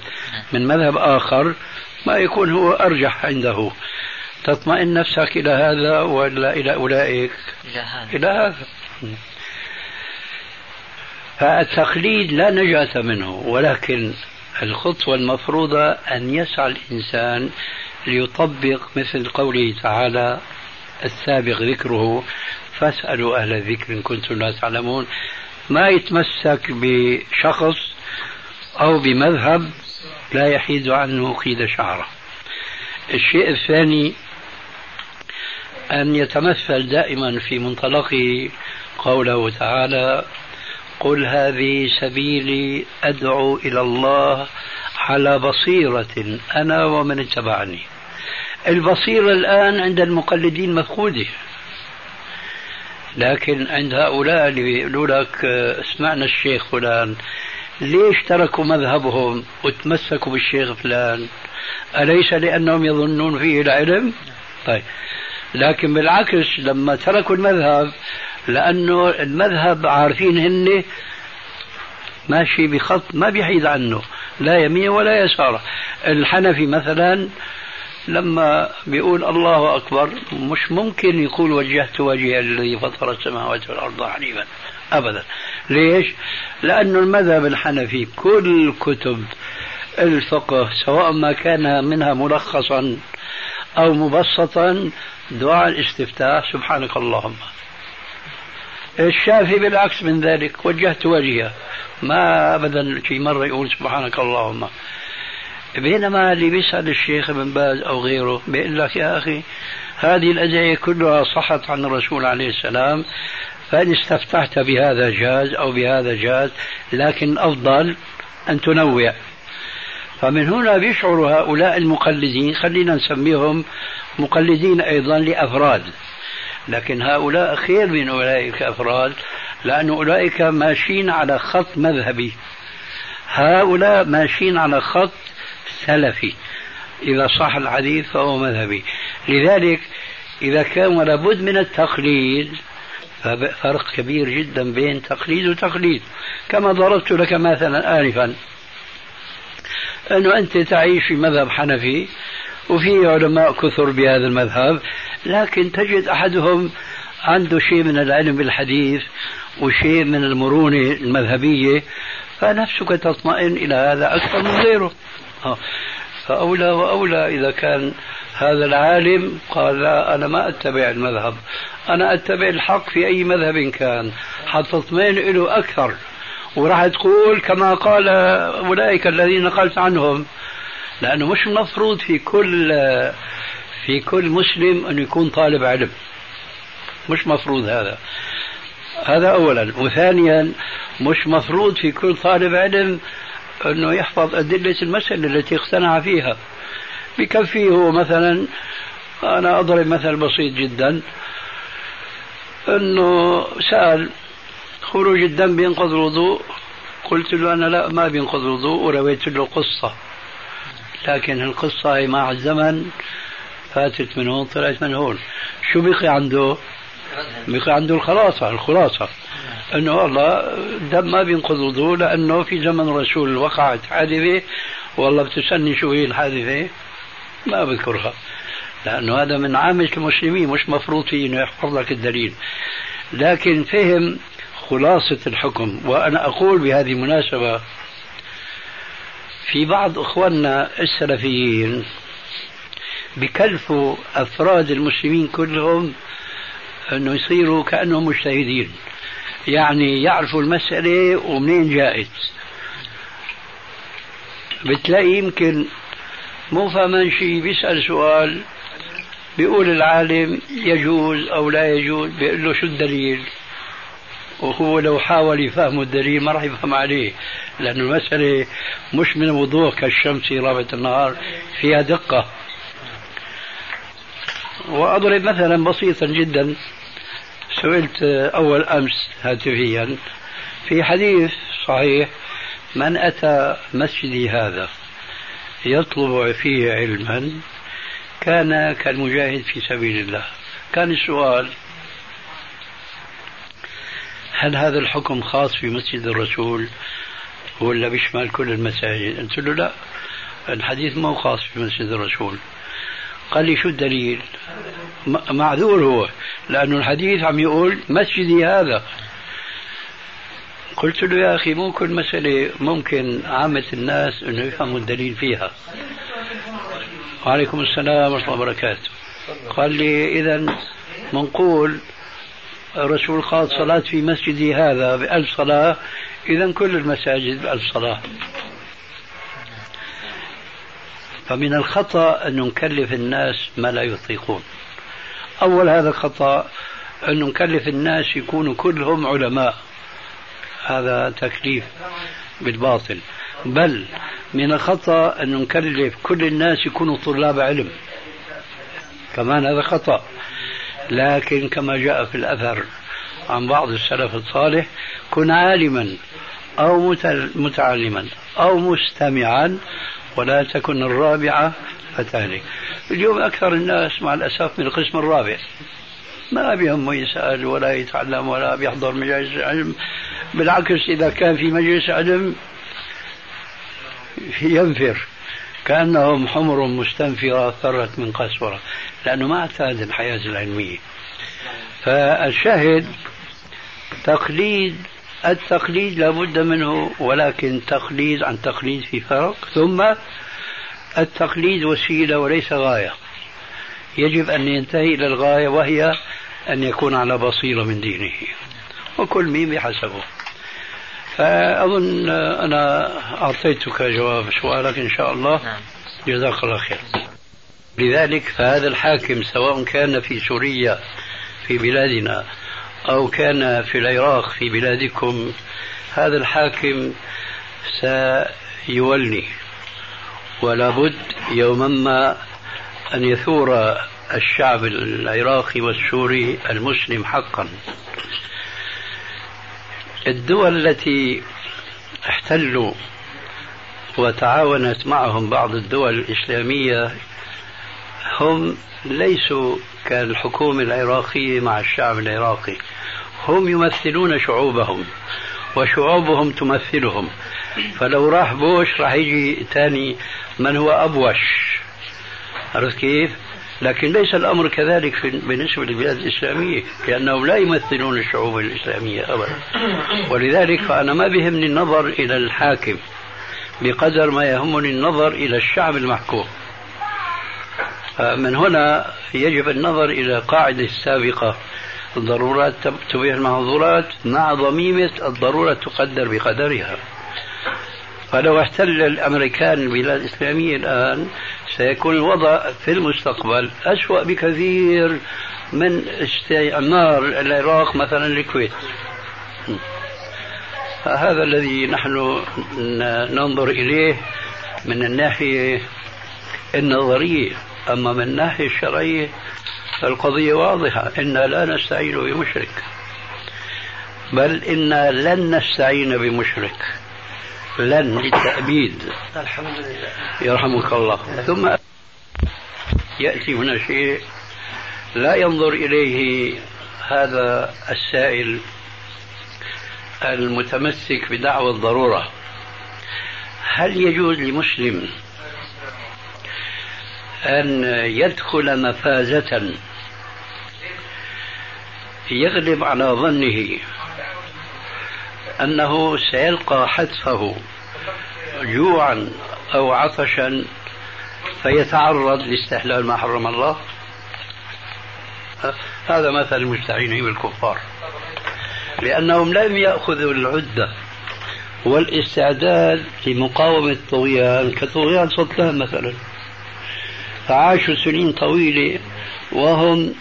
من مذهب آخر ما يكون هو أرجح عنده. تطمئن نفسك إلى هذا ولا إلى أولئك؟ إلى هذا. إلى هذا. فالتقليد لا نجاة منه ولكن الخطوة المفروضة أن يسعى الإنسان ليطبق مثل قوله تعالى السابق ذكره فاسألوا أهل الذكر إن كنتم لا تعلمون ما يتمسك بشخص أو بمذهب لا يحيد عنه قيد شعره. الشيء الثاني أن يتمثل دائما في منطلقه قوله تعالى قل هذه سبيلي أدعو إلى الله على بصيرة أنا ومن اتبعني. البصيرة الآن عند المقلدين مفقودة. لكن عند هؤلاء اللي يقولوا لك اسمعنا الشيخ فلان ليش تركوا مذهبهم وتمسكوا بالشيخ فلان؟ أليس لأنهم يظنون فيه العلم؟ طيب. لكن بالعكس لما تركوا المذهب لأنه المذهب عارفين هن ماشي بخط ما بيحيد عنه لا يمين ولا يسار. الحنفي مثلا لما بيقول الله أكبر مش ممكن يقول وجهت وجهي الذي فطر السماوات والأرض حنيفا أبدا. ليش؟ لأنه المذهب الحنفي كل كتب الفقه سواء ما كان منها ملخصا أو مبسطا دعاء الاستفتاح سبحانك اللهم. الشافعي بالعكس من ذلك وجهت وجهه. ما ابدا في مرة يقول سبحانك اللهم. بينما اللي بيسأل الشيخ ابن باز أو غيره بيقول لك يا أخي هذه الأدعية كلها صحت عن الرسول عليه السلام فإن استفتحت بهذا جاز أو بهذا جاز لكن أفضل أن تنوع. فمن هنا بيشعر هؤلاء المقلدين خلينا نسميهم مقلدين أيضا لأفراد. لكن هؤلاء خير من أولئك أفراد لأن أولئك ماشيين على خط مذهبي. هؤلاء ماشيين على خط سلفي. إذا صح الحديث فهو مذهبي. لذلك إذا كان لابد من التقليد فرق كبير جدا بين تقليد وتقليد. كما ضربت لك مثلا آنفا. أنه أنت تعيش في مذهب حنفي وفي علماء كثر بهذا المذهب لكن تجد أحدهم عنده شيء من العلم بالحديث وشيء من المرونة المذهبية فنفسك تطمئن إلى هذا أكثر من غيره آه. فأولى وأولى إذا كان هذا العالم قال لا أنا ما أتبع المذهب أنا أتبع الحق في أي مذهب كان حتطمئن له أكثر وراح تقول كما قال أولئك الذين نقلت عنهم لأنه مش مفروض في كل في كل مسلم أن يكون طالب علم. مش مفروض هذا. هذا أولا. وثانيا مش مفروض في كل طالب علم أنه يحفظ أدلة المسألة التي اقتنع فيها. بكفيه هو مثلا أنا أضرب مثل بسيط جدا. أنه سأل خروج الدم بينقض الوضوء؟ قلت له أنا لا ما بينقض الوضوء ورويت له قصة. لكن القصة هي مع الزمن فاتت من هون طلعت من هون. شو بقي عنده؟ بقي عنده الخلاصة الخلاصة. إنه والله الدم ما بينقض الوضوء لأنه في زمن الرسول وقعت حادثة. والله بتسألني شو هي الحادثة؟ ما بذكرها. لأنه هذا من عامة المسلمين مش مفروض فيه أنه يحفظ لك الدليل. لكن فهم خلاصة الحكم وأنا أقول بهذه المناسبة في بعض إخواننا السلفيين بكلفوا أفراد المسلمين كلهم أنه يصيروا كأنهم مجتهدين. يعني يعرفوا المسألة ومنين جاءت. بتلاقي يمكن مو فاهمان شيء بيسأل سؤال بيقول العالم يجوز أو لا يجوز بيقول له شو الدليل؟ وهو لو حاول يفهم الدليل ما راح يفهم عليه. لأن المسألة مش من وضوح كالشمس رابعة النهار فيها دقة. وأضرب مثلا بسيطا جدا سئلت أول أمس هاتفيا في حديث صحيح من أتى مسجدي هذا؟ يطلب فيه علما كان كالمجاهد في سبيل الله. كان السؤال هل هذا الحكم خاص في مسجد الرسول ولا بيشمل كل المساجد؟ قلت له لا الحديث مو خاص في مسجد الرسول. قال لي شو الدليل؟ معذور هو لأنه الحديث عم يقول مسجدي هذا. قلت له يا أخي مو كل مسألة ممكن عامة الناس أنه يفهموا الدليل فيها. وعليكم السلام ورحمة الله وبركاته. قال لي إذا منقول الرسول قال صلاة في مسجدي هذا بألف صلاة. إذا كل المساجد بألف صلاة. فمن الخطأ أن نكلف الناس ما لا يطيقون. أول هذا الخطأ أن نكلف الناس يكونوا كلهم علماء. هذا تكليف بالباطل. بل من الخطأ أن نكلف كل الناس يكونوا طلاب علم. كمان هذا خطأ. لكن كما جاء في الأثر عن بعض السلف الصالح كن عالما أو متعلما أو مستمعا ولا تكن الرابعة فتهلك اليوم أكثر الناس مع الأسف من القسم الرابع. ما بيهمه يسأل ولا يتعلم ولا بيحضر مجالس علم بالعكس إذا كان في مجلس علم ينفر. كأنهم حمر مستنفرة ثرت من قسورة لأنه ما اعتاد الحياة العلمية. فالشاهد تقليد التقليد لابد منه ولكن تقليد عن تقليد في فرق. ثم التقليد وسيلة وليس غاية. يجب أن ينتهي إلى الغاية وهي أن يكون على بصيرة من دينه. وكل مين بحسبه فأظن أنا أعطيتك جواب سؤالك إن شاء الله. نعم. جزاك الله خير. لذلك فهذا الحاكم سواء كان في سوريا في بلادنا أو كان في العراق في بلادكم هذا الحاكم سيولي ولا بد يوما ما أن يثور الشعب العراقي والسوري المسلم حقا. الدول التي احتلوا وتعاونت معهم بعض الدول الإسلامية هم ليسوا كالحكومة العراقية مع الشعب العراقي. هم يمثلون شعوبهم وشعوبهم تمثلهم. فلو راح بوش راح يجي ثاني من هو أبوش. عرفت كيف؟ لكن ليس الأمر كذلك بالنسبة للبلاد الإسلامية لأنهم لا يمثلون الشعوب الإسلامية أبدا. ولذلك فأنا ما بهمني النظر إلى الحاكم بقدر ما يهمني النظر إلى الشعب المحكوم. من هنا يجب النظر إلى قاعدة سابقة الضرورات تبيح المحظورات مع ضميمة الضرورة تقدر بقدرها. فلو احتل الأمريكان البلاد الإسلامية الآن سيكون الوضع في المستقبل أسوأ بكثير من استعمار العراق مثلا الكويت. هذا الذي نحن ننظر إليه من الناحية النظرية. أما من الناحية الشرعية القضية واضحة إنا لا نستعين بمشرك بل إنا لن نستعين بمشرك. لن للتأبيد. الحمد لله. يرحمك الله. ثم يأتي هنا شيء لا ينظر إليه هذا السائل المتمسك بدعوى الضرورة. هل يجوز لمسلم أن يدخل مفازة يغلب على ظنه أنه سيلقى حتفه جوعا أو عطشا فيتعرض لاستحلال ما حرم الله. هذا مثل المستعينين بالكفار لأنهم لم يأخذوا العدة والاستعداد لمقاومة الطغيان كطغيان صدام مثلا. فعاشوا سنين طويلة وهم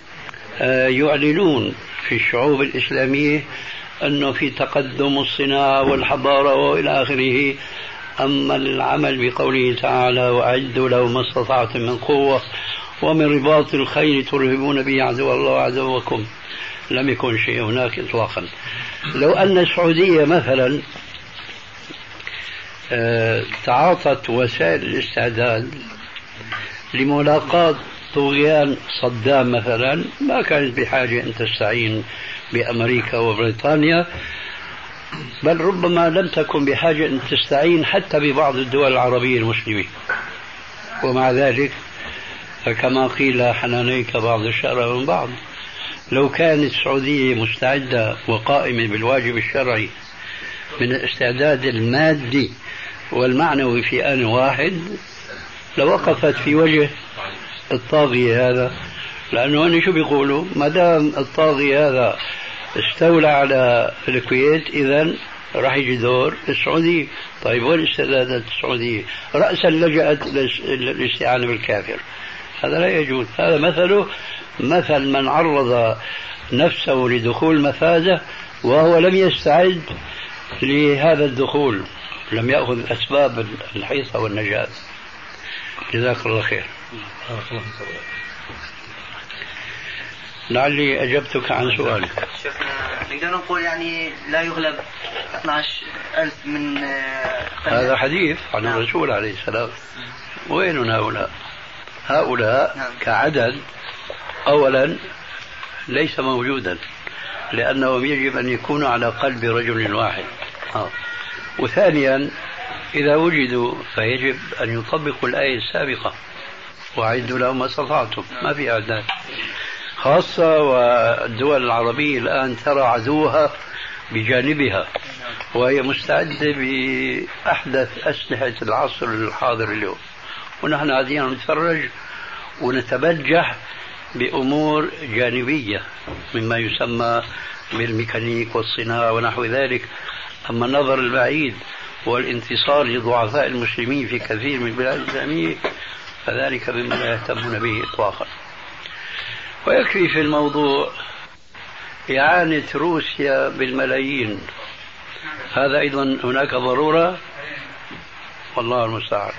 آه، يعلنون في الشعوب الإسلامية أنه في تقدم الصناعة والحضارة وإلى آخره. أما العمل بقوله تعالى وأعدوا له ما استطعتم من قوة ومن رباط الخيل ترهبون به عدو الله وعدوكم لم يكن شيء هناك إطلاقا. لو أن السعودية مثلا آه، تعاطت وسائل الاستعداد لملاقاة طغيان صدام مثلا ما كانت بحاجة أن تستعين بأمريكا وبريطانيا بل ربما لم تكن بحاجة أن تستعين حتى ببعض الدول العربية المسلمة ومع ذلك فكما قيل حنانيك بعض الشر من بعض. لو كانت السعودية مستعدة وقائمة بالواجب الشرعي من الاستعداد المادي والمعنوي في آن واحد لوقفت في وجه الطاغية هذا. لأنه هن شو بيقولوا؟ ما دام الطاغية هذا استولى على الكويت إذا راح يجي دور السعودية طيب وين استعدادات السعودية؟ رأسا لجأت للاستعانة بالكافر. هذا لا يجوز. هذا مثله مثل من عرض نفسه لدخول مفازة وهو لم يستعد لهذا الدخول لم يأخذ أسباب الحيطة والنجاة. جزاك الله خير. لعلي أجبتك عن سؤالك شيخنا نقدر نقول يعني لا يغلب 12 ألف من آه، هذا حديث عن نعم. الرسول عليه السلام. وين هؤلاء؟ هؤلاء نعم. كعدد أولا ليس موجودا لأنهم يجب أن يكونوا على قلب رجل واحد. آه. وثانيا إذا وجدوا فيجب أن يطبقوا الآية السابقة. وأعدوا لهم ما استطعتم. ما في أعداد خاصة والدول العربية الآن ترى عدوها بجانبها وهي مستعدة بأحدث أسلحة العصر الحاضر اليوم. ونحن قاعدين نتفرج ونتبجح بأمور جانبية مما يسمى بالميكانيك والصناعة ونحو ذلك. أما النظر البعيد والانتصار لضعفاء المسلمين في كثير من البلاد الإسلامية فذلك مما لا يهتمون به إطلاقا. ويكفي في الموضوع إعانة روسيا بالملايين. هذا أيضا هناك ضرورة والله المستعان.